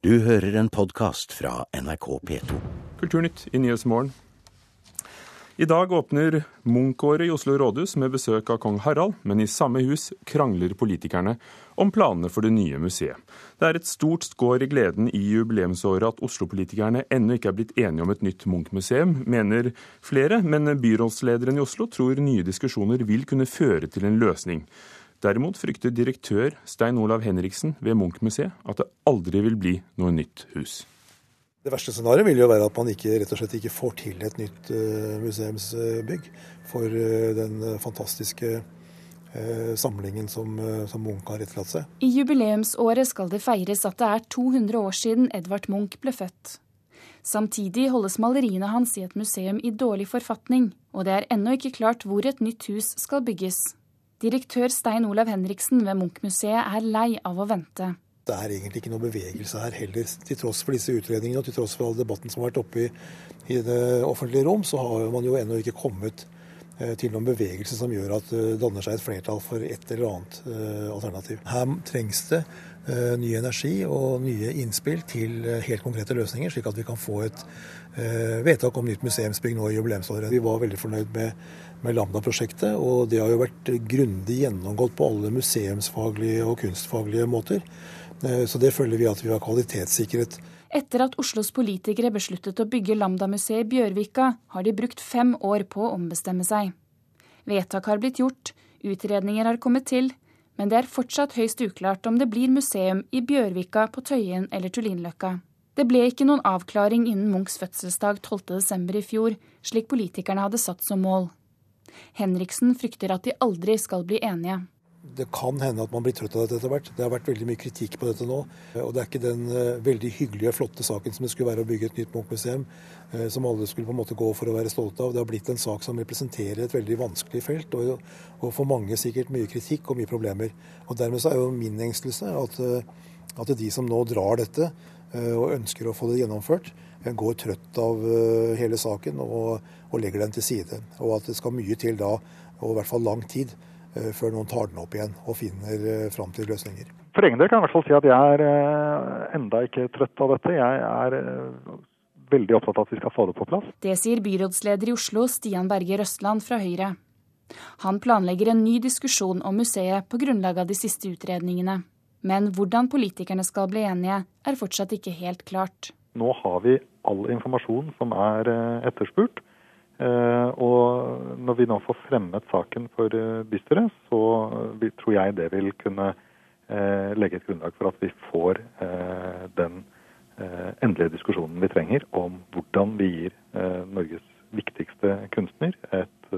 Du hører en podkast fra NRK P2. Kulturnytt i Nyhetsmorgen. I dag åpner Munch-året i Oslo rådhus med besøk av kong Harald, men i samme hus krangler politikerne om planene for det nye museet. Det er et stort skår i gleden i jubileumsåret at Oslo-politikerne ennå ikke er blitt enige om et nytt Munch-museum, mener flere, men byrådslederen i Oslo tror nye diskusjoner vil kunne føre til en løsning. Derimot frykter direktør Stein Olav Henriksen ved Munch-museet at det aldri vil bli noe nytt hus. Det verste scenarioet vil jo være at man ikke, rett og slett ikke får til et nytt uh, museumsbygg for uh, den fantastiske uh, samlingen som, som, Munch har etterlatt seg. I jubileumsåret skal det feires at det er 200 år siden Edvard Munch ble født. Samtidig holdes maleriene hans i et museum i dårlig forfatning, og det er ennå ikke klart hvor et nytt hus skal bygges. Direktør Stein Olav Henriksen ved Munch-museet er lei av å vente. Det er egentlig ikke noe bevegelse her heller. Til tross for disse utredningene og til tross for all debatten som har vært oppe i, i det offentlige rom, så har man jo ennå ikke kommet eh, til noen bevegelse som gjør at det danner seg et flertall for et eller annet uh, alternativ. Her trengs det ny energi og nye innspill til helt konkrete løsninger, slik at vi kan få et vedtak om nytt museumsbygg nå i jubileumsåret. Vi var veldig fornøyd med med Lambda-prosjektet. Og det har jo vært grundig gjennomgått på alle museumsfaglige og kunstfaglige måter. Eh, så det føler vi at vi har kvalitetssikret. Etter at Oslos politikere besluttet å bygge Lambda-museet i Bjørvika, har de brukt fem år på å ombestemme seg. Vedtak har blitt gjort, utredninger har kommet til, men det er fortsatt høyst uklart om det blir museum i Bjørvika, på Tøyen eller Tullinløkka. Det ble ikke noen avklaring innen Munchs fødselsdag 12.12. i fjor, slik politikerne hadde satt som mål. Henriksen frykter at de aldri skal bli enige. Det kan hende at man blir trøtt av dette etter hvert. Det har vært veldig mye kritikk på dette nå. Og det er ikke den uh, veldig hyggelige flotte saken som det skulle være å bygge et nytt Munch-museum, uh, som alle skulle på en måte gå for å være stolte av. Det har blitt en sak som representerer et veldig vanskelig felt, og, og for mange sikkert mye kritikk og mye problemer. Og Dermed så er jo min engstelse at, uh, at de som nå drar dette og ønsker å få det gjennomført, går trøtt av hele saken og og legger den til side. Og at det skal mye til da, og i hvert fall lang tid, eh, før noen tar den opp igjen og finner eh, fram til løsninger. For egen del kan jeg i hvert fall si at jeg er eh, enda ikke trøtt av dette. Jeg er veldig opptatt av at vi skal få det på plass. Det sier byrådsleder i Oslo, Stian Berge Røstland fra Høyre. Han planlegger en ny diskusjon om museet på grunnlag av de siste utredningene. Men hvordan politikerne skal bli enige, er fortsatt ikke helt klart. Nå har vi all informasjon som er etterspurt. Eh, og når vi nå får fremmet saken for eh, bystyret, så tror jeg det vil kunne eh, legge et grunnlag for at vi får den endelige diskusjonen vi trenger om hvordan vi gir Norges viktigste kunstner et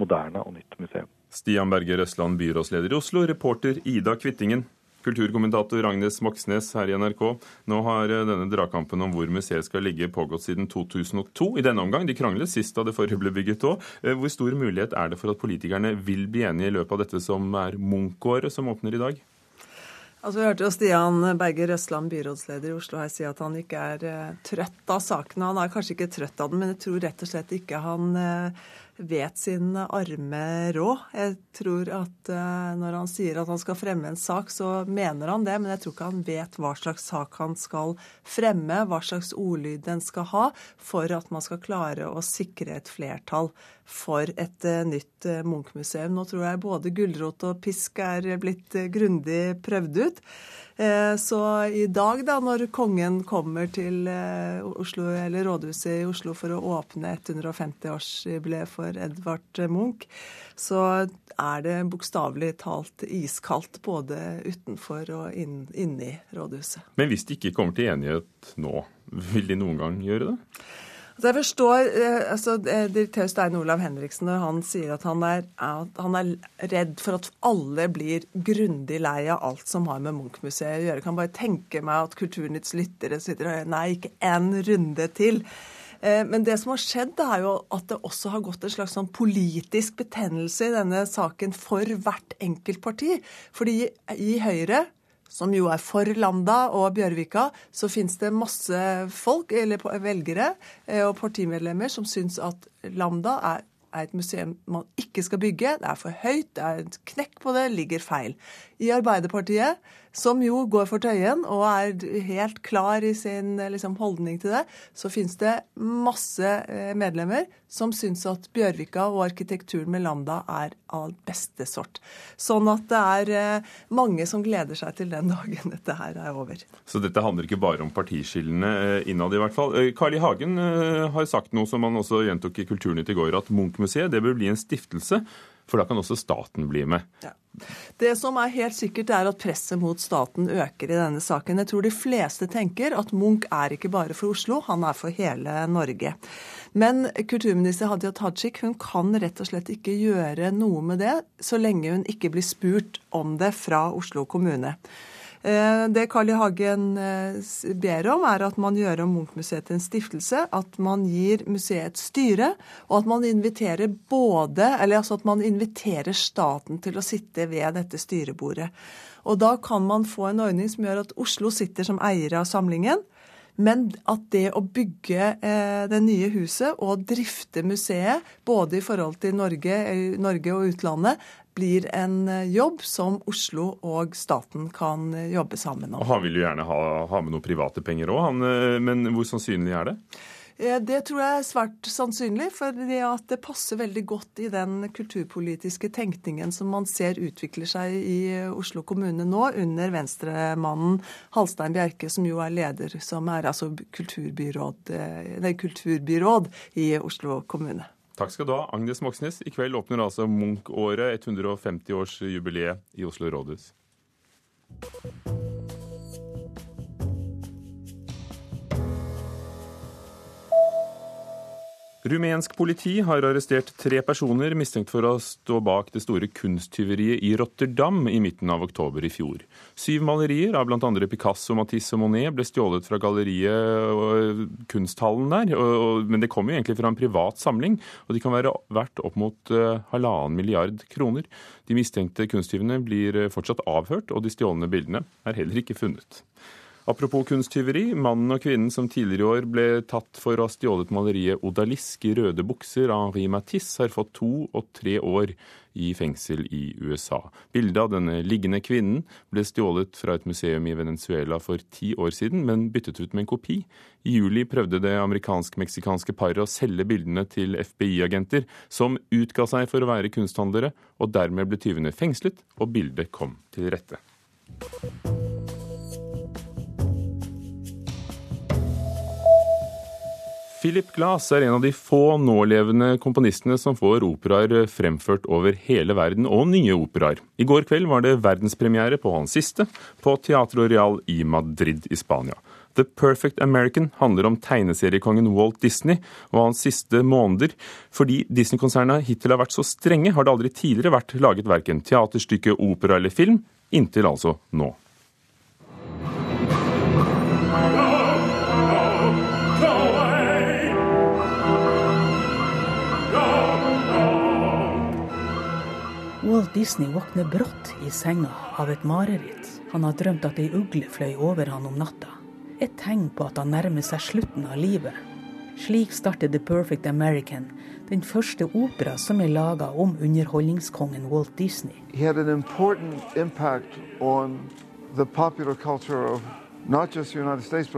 moderne og nytt museum. Stian Berger Østland, byrådsleder i Oslo, reporter Ida Kvittingen. Kulturkommentator Agnes Moxnes her i NRK. Nå har eh, denne dragkampen om hvor museet skal ligge pågått siden 2002. I denne omgang, de kranglet sist da det forrige ble bygget òg. Eh, hvor stor mulighet er det for at politikerne vil bli enige i løpet av dette som er Munch-året som åpner i dag? Altså, Vi hørte jo Stian Berger Røsland, byrådsleder i Oslo, her si at han ikke er uh, trøtt av sakene. Han er kanskje ikke trøtt av den, men jeg tror rett og slett ikke han uh, vet sin arme råd. Jeg tror at uh, når han sier at han skal fremme en sak, så mener han det, men jeg tror ikke han vet hva slags sak han skal fremme, hva slags ordlyd den skal ha, for at man skal klare å sikre et flertall for et uh, nytt uh, Munch-museum. Nå tror jeg både gulrot og pisk er blitt grundig prøvd ut. Eh, så i dag, da, når kongen kommer til eh, Oslo, eller rådhuset i Oslo for å åpne 150-årsjubileet for Edvard Munch, så er det bokstavelig talt iskaldt både utenfor og inn, inni rådhuset. Men hvis de ikke kommer til enighet nå, vil de noen gang gjøre det? Altså jeg forstår eh, altså, eh, Direktør Stein Olav Henriksen når han sier at han er, han er redd for at alle blir grundig lei av alt som har med Munch-museet å gjøre. Jeg kan bare tenke meg at Kulturnytts lyttere sitter og Nei, ikke en runde til. Eh, men det som har skjedd, er jo at det også har gått en slags sånn politisk betennelse i denne saken for hvert enkelt parti. Fordi i Høyre som jo er for Lambda og Bjørvika, så finnes det masse folk, eller velgere eh, og partimedlemmer som syns at Lambda er, er et museum man ikke skal bygge. Det er for høyt, det er et knekk på det, ligger feil. I Arbeiderpartiet som jo går for Tøyen og er helt klar i sin liksom, holdning til det, så finnes det masse eh, medlemmer som syns at Bjørvika og arkitekturen med Lambda er av beste sort. Sånn at det er eh, mange som gleder seg til den dagen dette her er over. Så dette handler ikke bare om partiskillene eh, innad, i hvert fall. Carl I. Hagen har sagt noe som han også gjentok i Kulturnytt i går, at Munch-museet bør bli en stiftelse for da kan også staten bli med. Ja. Det som er helt sikkert, er at presset mot staten øker i denne saken. Jeg tror de fleste tenker at Munch er ikke bare for Oslo, han er for hele Norge. Men kulturminister Hadia Tajik hun kan rett og slett ikke gjøre noe med det så lenge hun ikke blir spurt om det fra Oslo kommune. Eh, det Carl I. Hagen eh, ber om, er at man gjør om Munch-museet til en stiftelse. At man gir museet et styre, og at man inviterer både Eller altså at man inviterer staten til å sitte ved dette styrebordet. Og da kan man få en ordning som gjør at Oslo sitter som eier av samlingen. Men at det å bygge eh, det nye huset og drifte museet, både i forhold til Norge, Norge og utlandet, blir en eh, jobb som Oslo og staten kan eh, jobbe sammen om. Og Han vil jo gjerne ha, ha med noen private penger òg, eh, men hvor sannsynlig er det? Det tror jeg er svært sannsynlig, for det passer veldig godt i den kulturpolitiske tenkningen som man ser utvikler seg i Oslo kommune nå, under venstremannen Halstein Bjerke, som jo er leder, som er altså kulturbyråd, nei, kulturbyråd i Oslo kommune. Takk skal du ha, Agnes Moxnes. I kveld åpner altså Munch-året, 150-årsjubileet i Oslo rådhus. Rumensk politi har arrestert tre personer mistenkt for å stå bak det store kunsttyveriet i Rotterdam i midten av oktober i fjor. Syv malerier av bl.a. Picasso, Matisse og Monet ble stjålet fra galleriet og kunsthallen der. Men det kommer jo egentlig fra en privat samling, og de kan være verdt opp mot eh, halvannen milliard kroner. De mistenkte kunsttyvene blir fortsatt avhørt, og de stjålne bildene er heller ikke funnet. Apropos kunsttyveri. Mannen og kvinnen som tidligere i år ble tatt for å ha stjålet maleriet 'Odalisk' i røde bukser av Henri Matisse, har fått to og tre år i fengsel i USA. Bildet av denne liggende kvinnen ble stjålet fra et museum i Venezuela for ti år siden, men byttet ut med en kopi. I juli prøvde det amerikansk-meksikanske paret å selge bildene til FBI-agenter, som utga seg for å være kunsthandlere, og dermed ble tyvene fengslet, og bildet kom til rette. Philip Glass er en av de få nålevende komponistene som får operaer fremført over hele verden, og nye operaer. I går kveld var det verdenspremiere på hans siste, på Teatro Real i Madrid i Spania. The Perfect American handler om tegneseriekongen Walt Disney og hans siste måneder. Fordi Disney-konsernet hittil har vært så strenge, har det aldri tidligere vært laget verken teaterstykke, opera eller film, inntil altså nå. Walt Disney våkner brått i senga av et mareritt. Han har drømt at ei ugle fløy over han om natta. Et tegn på at han nærmer seg slutten av livet. Slik starter The Perfect American, den første opera som er laga om underholdningskongen Walt Disney. States.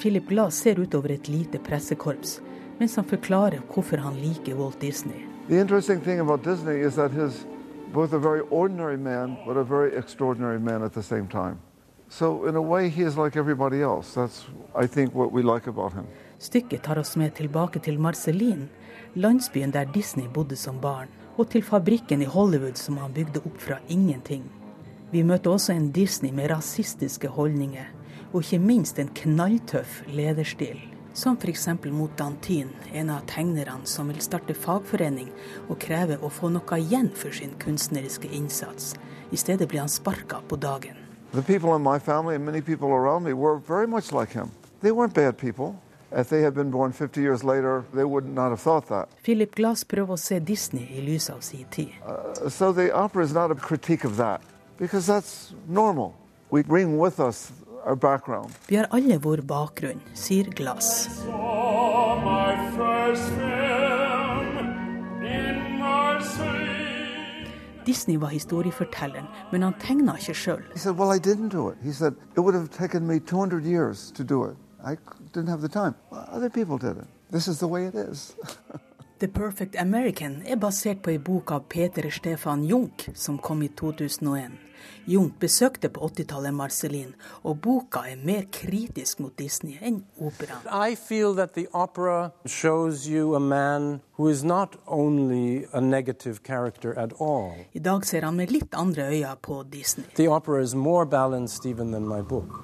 Philip Glass ser utover et lite pressekorps mens han forklarer hvorfor han liker Walt Disney. The interesting thing about Disney is that he's both a very ordinary man, but a very extraordinary man at the same time. So in a way he is like everybody else. That's, I think, what we like about him. Stykket tar oss med tilbake til Marceline, landsbyen der Disney bodde som barn, og til fabrikken i Hollywood som han bygde opp fra ingenting. Vi møter også en Disney med rasistiske holdninger, og ikke minst en knalltøff lederstil. Som f.eks. mot Dantin, en av tegnerne som vil starte fagforening og kreve å få noe igjen for sin kunstneriske innsats. I stedet blir han sparka på dagen. The people in my family and many people around me were very much like him. They weren't bad people. If they had been born 50 years later, they would not have thought that. Philip Glass prøver å se Disney i lys av sin tid. Uh, so the opera is not a critique of that, because that's normal. We bring with us vi har alle vår bakgrunn, sier Glass. Disney var historiefortelleren, men han tegna ikke sjøl. Well, The Perfect American er basert på ei bok av Peter Stefan Junk, som kom i 2001. Jung besøkte på 80-tallet Marcelin, og boka er mer kritisk mot Disney enn operaen. I feel that the opera shows you a man who is not only a negative character at all. I dag ser han med litt andre øyne på Disney. The opera is more balanced even than my book.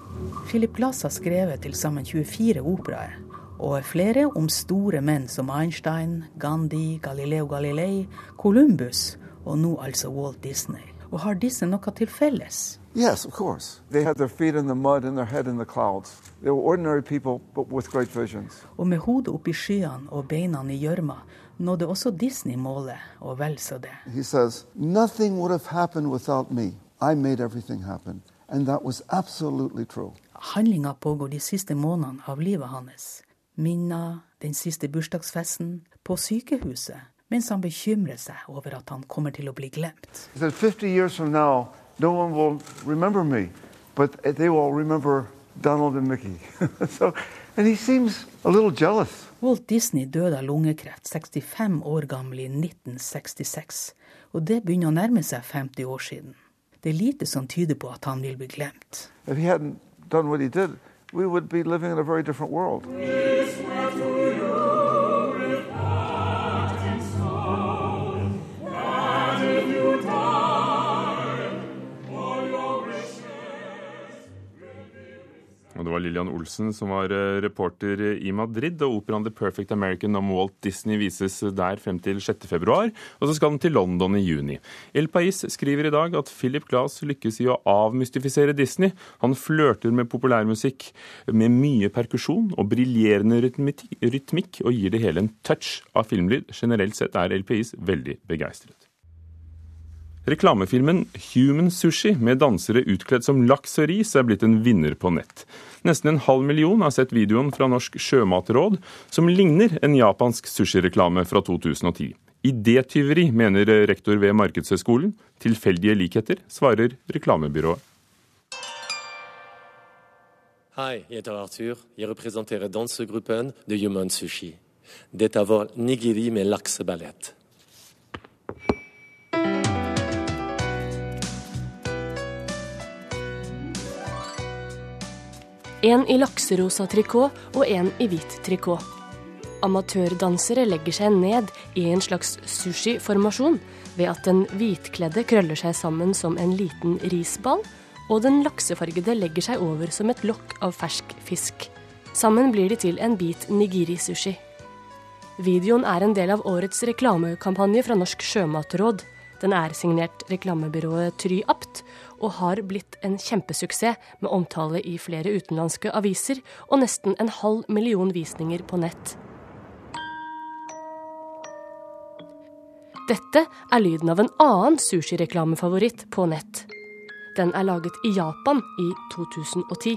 Philip Glass har skrevet til sammen 24 operaer og flere om store menn som Einstein, Gandhi, Galileo Galilei, Columbus og nå altså Walt Disney. Og har disse noe til felles? Yes, of course. They had their feet in the mud and their head in the clouds. They were ordinary people, but with great visions. Og med hodet oppi skyene og beina i gjørma nådde også Disney målet, og vel så det. He says, nothing would have happened without me. I made everything happen. And that was absolutely true. Handlinga pågår de siste månedene av livet hans. Minna, den siste bursdagsfesten, på sykehuset mens han bekymrer seg over at han kommer til å bli glemt. He said, 50 years from now, no one will remember me, but they will remember Donald and Mickey. so, and he seems a little jealous. Walt Disney døde av lungekreft 65 år gammel i 1966, og det begynner å nærme seg 50 år siden. Det er lite som tyder på at han vil bli glemt. If he hadn't done what he did, we would be living in a very different world. Var Lillian Olsen som var eh, reporter i Madrid, og operaen The Perfect American om Walt Disney vises der frem til 6. februar, og så skal den til London i juni. El Pais skriver i dag at Philip Glass lykkes i å avmystifisere Disney. Han flørter med populærmusikk med mye perkusjon og briljerende rytmikk, og gir det hele en touch av filmlyd. Generelt sett er El Pais veldig begeistret. Reklamefilmen Human Sushi med dansere utkledd som laks og ris er blitt en vinner på nett. Nesten en halv million har sett videoen fra Norsk sjømatråd, som ligner en japansk sushireklame fra 2010. Idétyveri, mener rektor ved Markedshøgskolen. Tilfeldige likheter, svarer reklamebyrået. Hei, jeg heter Arthur. Jeg representerer dansegruppen The Human Sushi. Dette var nigiri med lakseballett. En i lakserosa trikot og en i hvit trikot. Amatørdansere legger seg ned i en slags sushiformasjon ved at den hvitkledde krøller seg sammen som en liten risball, og den laksefargede legger seg over som et lokk av fersk fisk. Sammen blir de til en bit nigiri-sushi. Videoen er en del av årets reklamekampanje fra Norsk sjømatråd. Den er signert reklamebyrået Try Apt, og har blitt en kjempesuksess med omtale i flere utenlandske aviser og nesten en halv million visninger på nett. Dette er lyden av en annen sushireklamefavoritt på nett. Den er laget i Japan i 2010.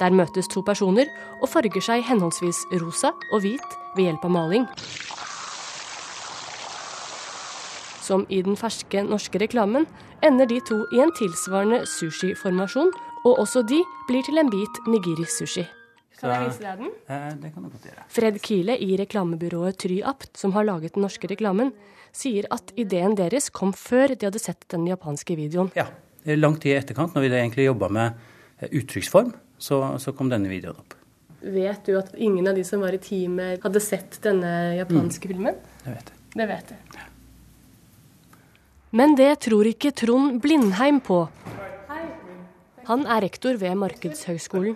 Der møtes to personer og farger seg henholdsvis rosa og hvit ved hjelp av maling. Som i den ferske norske reklamen ender de to i en tilsvarende sushiformasjon, og også de blir til en bit nigiri-sushi. Kan jeg vise deg den? Eh, det kan du godt gjøre. Fred Kile i reklamebyrået Try Apt, som har laget den norske reklamen, sier at ideen deres kom før de hadde sett den japanske videoen. Ja, lang tid i etterkant, når vi egentlig jobba med eh, uttrykksform, så, så, kom denne videoen opp. Vet du at ingen av de som var i teamet, hadde sett denne japanske mm. filmen? Det vet jeg. Det vet jeg. Men det tror ikke Trond Blindheim på. Han er rektor ved Markedshøgskolen.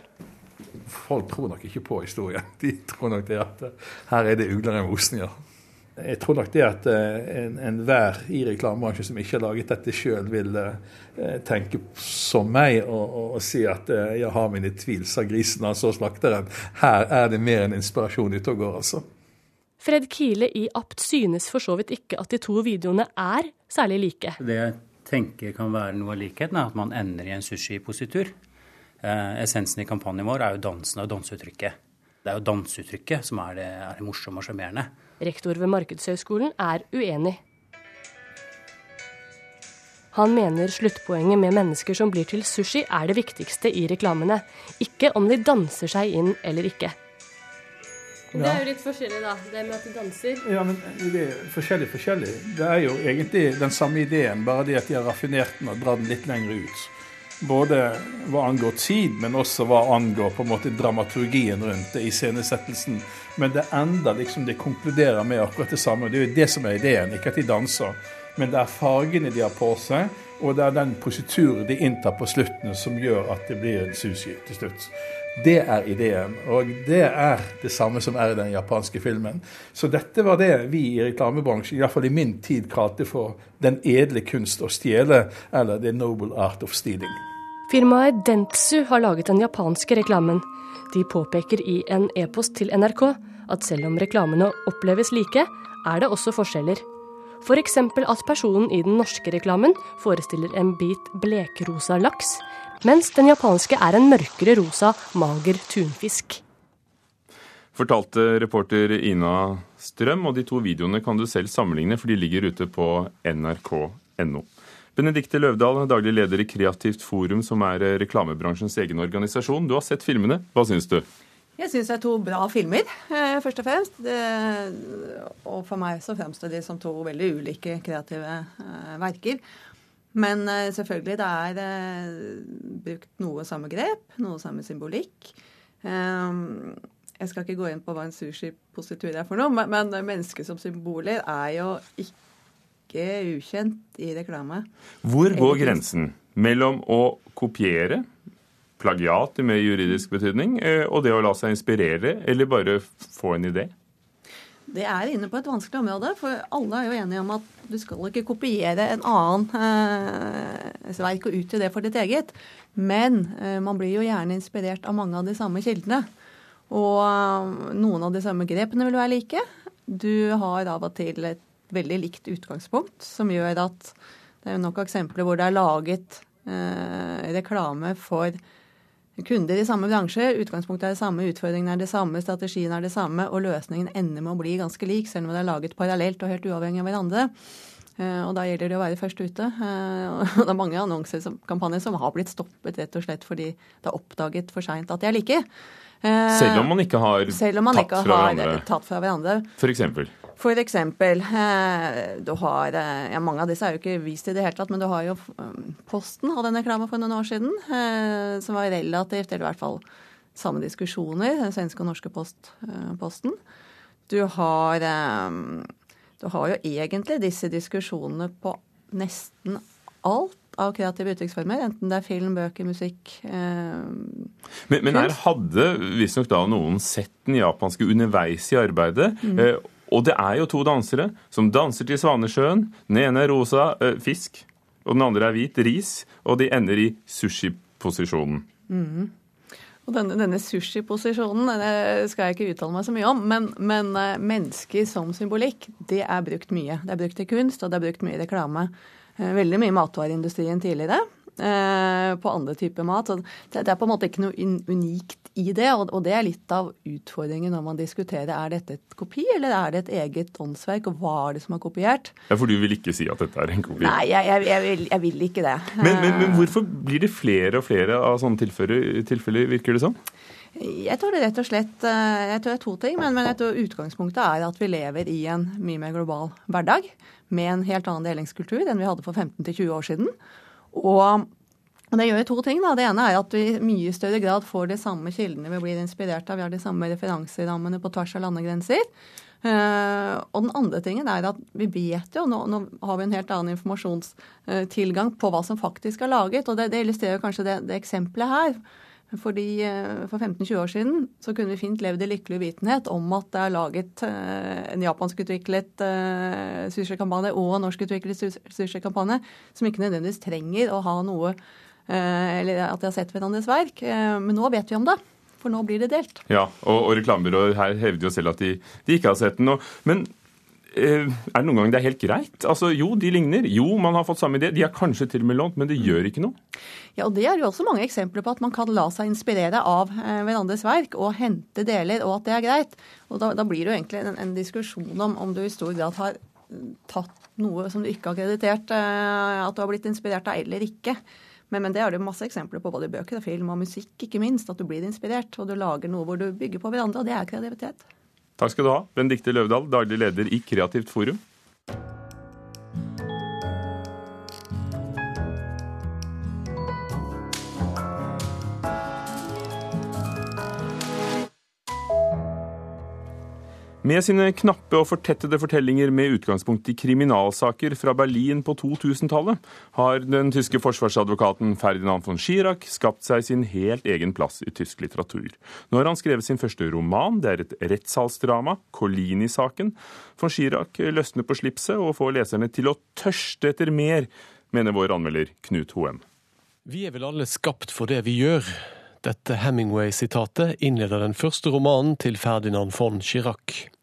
Folk tror nok ikke på historien. De tror nok det at eh, her er det ugler i mosen, ja. Jeg tror nok det at enhver en i reklamebransjen som ikke har laget dette sjøl, vil eh, tenke som meg og, og, og si at eh, jeg har mine tvil, sa grisen, altså slakteren. Her er det mer en inspirasjon ute og går, altså. Fred Kile i Apt synes for så vidt ikke at de to videoene er særlig like. Det jeg tenker kan være noe av likheten, er at man ender i en sushipositur. Eh, essensen i kampanjen vår er jo dansen og danseuttrykket. Det er jo danseuttrykket som er det, er det morsomme og sjarmerende. Rektor ved Markedshøgskolen er uenig. Han mener sluttpoenget med mennesker som blir til sushi, er det viktigste i reklamene. Ikke om de danser seg inn eller ikke. Det er jo litt forskjellig, da. Det med at de danser. Ja, men det er forskjellig forskjellig. Det er jo egentlig den samme ideen, bare det at de har raffinert den og dratt den litt lenger ut. Både hva angår tid, men også hva angår på en måte dramaturgien rundt det, iscenesettelsen. Men det ender liksom, det konkluderer med akkurat det samme. Det er jo det som er ideen, ikke at de danser men det er fargene de har på seg, og det er den posituren de inntar på slutten som gjør at det blir en sushi til slutt. Det er ideen, og det er det samme som er i den japanske filmen. Så dette var det vi i reklamebransjen, iallfall i min tid, kalte for den edle kunst å stjele, eller the noble art of stealing. Firmaet Dentsu har laget den japanske reklamen. De påpeker i en e-post til NRK at selv om reklamene oppleves like, er det også forskjeller. F.eks. at personen i den norske reklamen forestiller en bit blekrosa laks, mens den japanske er en mørkere rosa, mager tunfisk. Fortalte reporter Ina Strøm, og de to videoene kan du selv sammenligne, for de ligger ute på nrk.no. Benedikte Løvdahl, daglig leder i Kreativt forum, som er reklamebransjens egen organisasjon. Du har sett filmene. Hva syns du? Jeg syns det er to bra filmer, eh, først og fremst. Og for meg så fremstår de som to veldig ulike kreative eh, verker. Men eh, selvfølgelig, det er brukt noe samme grep, noe samme symbolikk. Eh, jeg skal ikke gå inn på hva en sushipositur er for noe, men, men mennesket som symboler er jo ikke ukjent i reklame. Hvor går grensen mellom å kopiere plagiat i mer juridisk betydning, eh, og det å la seg inspirere, eller bare få en idé? Det er inne på et vanskelig område, for alle er jo enige om at du skal ikke kopiere en annen eh, verk og utgi det for ditt eget. Men eh, man blir jo gjerne inspirert av mange av de samme kildene. Og uh, noen av de samme grepene vil være like. Du har av og til et veldig likt utgangspunkt, som gjør at det er nok eksempler hvor det er laget eh, reklame for kunder i samme bransje. Utgangspunktet er det samme, utfordringene er det samme, strategien er det samme, og løsningen ender med å bli ganske lik, selv om det er laget parallelt og helt uavhengig av hverandre. Uh, og da gjelder det å være først ute. Uh, og det er mange annonsekampanjer som har blitt stoppet rett og slett fordi det er oppdaget for seint at de er like. Uh, selv om man ikke har selv man tatt, ikke har tatt fra hverandre. For eksempel. For eksempel, du har ja, Mange av disse er jo ikke vist i det hele tatt, men du har jo Posten hadde en reklame for noen år siden som var relativt, eller i hvert fall samme diskusjoner, den svenske og norske post, Posten. Du har du har jo egentlig disse diskusjonene på nesten alt av kreative uttrykksformer. Enten det er film, bøker, musikk eh, Men, men her hadde visstnok da noen sett den japanske underveis i arbeidet. Mm. Eh, og det er jo to dansere som danser til Svanesjøen. Den ene er rosa eh, fisk, og den andre er hvit ris. Og de ender i sushiposisjonen. Mm. Og denne, denne sushiposisjonen skal jeg ikke uttale meg så mye om, men, men uh, mennesker som symbolikk, det er brukt mye. Det er brukt i kunst, og det er brukt mye i reklame. Uh, veldig mye i matvareindustrien tidligere. Uh, på andre typer mat. Så det, er på en måte ikke noe unikt i det, og, og, det er litt av utfordringen når man diskuterer er dette et kopi eller er det et eget åndsverk, og hva er det som er kopiert. Ja, For du vil ikke si at dette er en kopi? Nei, jeg, jeg, jeg, vil, jeg vil, ikke det. Men, men, men, hvorfor blir det flere og flere av sånne tilfeller, tilfeller virker det som? Jeg tror det rett og slett jeg tror det er to ting, men, men jeg tror utgangspunktet er at vi lever i en mye mer global hverdag med en helt annen delingskultur enn vi hadde for 15-20 år siden. Og det gjør jo to ting. da. Det ene er at vi i mye større grad får de samme kildene vi blir inspirert av. Vi har de samme referanserammene på tvers av landegrenser. Uh, og den andre tingen er at vi vet jo, nå, nå har vi en helt annen informasjonstilgang på hva som faktisk er laget. Og det, det illustrerer kanskje det, det eksempelet her. Fordi uh, For 15-20 år siden så kunne vi fint levd i lykkelig uvitenhet om at det er laget en japanskutviklet uh, sushikampanje og en norskutviklet sushikampanje som ikke nødvendigvis trenger å ha noe eller at de har sett hverandres verk. Men nå vet vi om det. For nå blir det delt. Ja, og, og reklamebyråer her hevder jo selv at de, de ikke har sett den. Og, men eh, er det noen gang det er helt greit? Altså, Jo, de ligner. Jo, man har fått samme idé. De er kanskje til og med lånt, men det gjør ikke noe. Ja, og Det er jo også mange eksempler på at man kan la seg inspirere av eh, hverandres verk og hente deler, og at det er greit. Og Da, da blir det jo egentlig en, en diskusjon om om du i stor grad har tatt noe som du ikke har kreditert at du har blitt inspirert av eller ikke. Men, men, det er det masse eksempler på både bøker og film og musikk, ikke minst. At du blir inspirert, og du lager noe hvor du bygger på hverandre. Og det er kreativitet. Takk skal du ha, Benedicte Løvdahl, daglig leder i Kreativt forum. Med sine knappe og fortettede fortellinger med utgangspunkt i kriminalsaker fra Berlin på 2000-tallet, har den tyske forsvarsadvokaten Ferdinand von Schirach skapt seg sin helt egen plass i tysk litteratur. Nå har han skrevet sin første roman, det er et rettssalsdrama, Colini-saken. Von Schirach løsner på slipset og får leserne til å tørste etter mer, mener vår anmelder Knut Hoem. Vi er vel alle skapt for det vi gjør. Dette Hemingway-sitatet innleder den første romanen til Ferdinand von Chirac.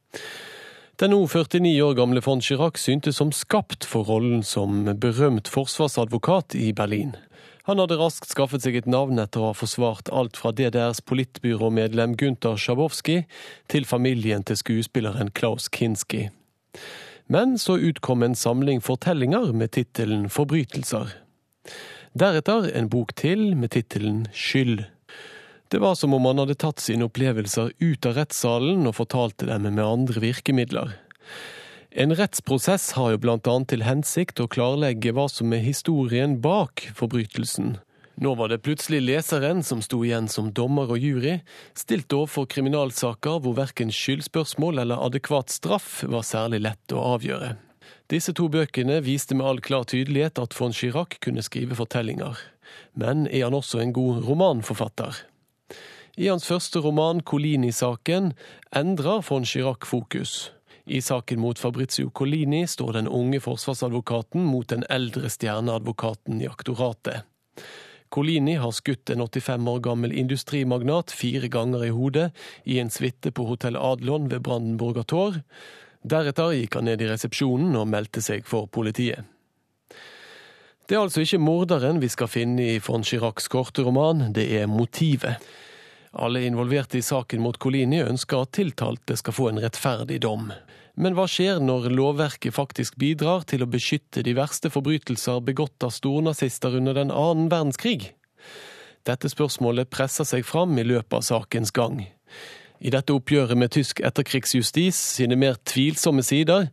Den nå 49 år gamle von Chirac syntes som skapt for rollen som berømt forsvarsadvokat i Berlin. Han hadde raskt skaffet seg et navn etter å ha forsvart alt fra DDRs politbyråmedlem Gunther Schabowski til familien til skuespilleren Klaus Kinski. Men så utkom en samling fortellinger med tittelen Forbrytelser. Deretter en bok til med tittelen Skyld. Det var som om han hadde tatt sine opplevelser ut av rettssalen og fortalte dem med andre virkemidler. En rettsprosess har jo blant annet til hensikt å klarlegge hva som er historien bak forbrytelsen. Nå var det plutselig leseren som sto igjen som dommer og jury, stilt overfor kriminalsaker hvor verken skyldspørsmål eller adekvat straff var særlig lett å avgjøre. Disse to bøkene viste med all klar tydelighet at von Chirac kunne skrive fortellinger. Men er han også en god romanforfatter? I hans første roman, Colini-saken, endrer von Chirac fokus. I saken mot Fabrizio Colini står den unge forsvarsadvokaten mot den eldre stjerneadvokaten i aktoratet. Colini har skutt en 85 år gammel industrimagnat fire ganger i hodet i en suite på Hotell Adlon ved Brandenburger Tor. Deretter gikk han ned i resepsjonen og meldte seg for politiet. Det er altså ikke morderen vi skal finne i von Chiracs korte roman, det er motivet. Alle involverte i saken mot Colini ønsker at tiltalte skal få en rettferdig dom. Men hva skjer når lovverket faktisk bidrar til å beskytte de verste forbrytelser begått av stornazister under den annen verdenskrig? Dette spørsmålet presser seg fram i løpet av sakens gang. I dette oppgjøret med tysk etterkrigsjustis sine mer tvilsomme sider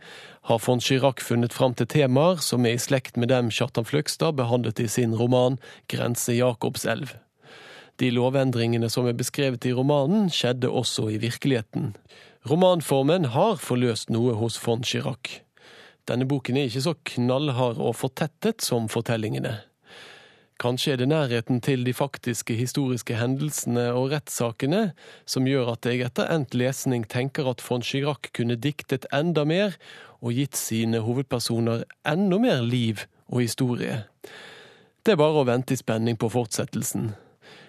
har von Chirac funnet fram til temaer som er i slekt med dem Kjartan Fløgstad behandlet i sin roman Grense Jakobselv. De lovendringene som er beskrevet i romanen, skjedde også i virkeligheten. Romanformen har forløst noe hos von Chirac. Denne boken er ikke så knallhard og fortettet som fortellingene. Kanskje er det nærheten til de faktiske historiske hendelsene og rettssakene som gjør at jeg etter endt lesning tenker at von Chirac kunne diktet enda mer og gitt sine hovedpersoner enda mer liv og historie. Det er bare å vente i spenning på fortsettelsen.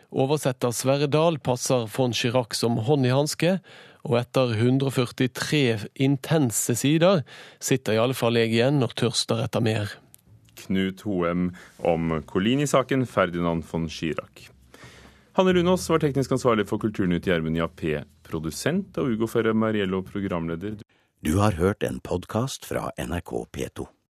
Oversetter Sverre Dahl passer von Chirac som hånd i hanske, og etter 143 intense sider sitter i alle fall jeg igjen og tørster etter mer. Knut Hoem om Colini-saken, Ferdinand von Chirac. Hanne Lunås var teknisk ansvarlig for Kulturnytt Gjermund Jappé, produsent, og Ugo Ferre Mariello, programleder. Du har hørt en podkast fra NRK P2.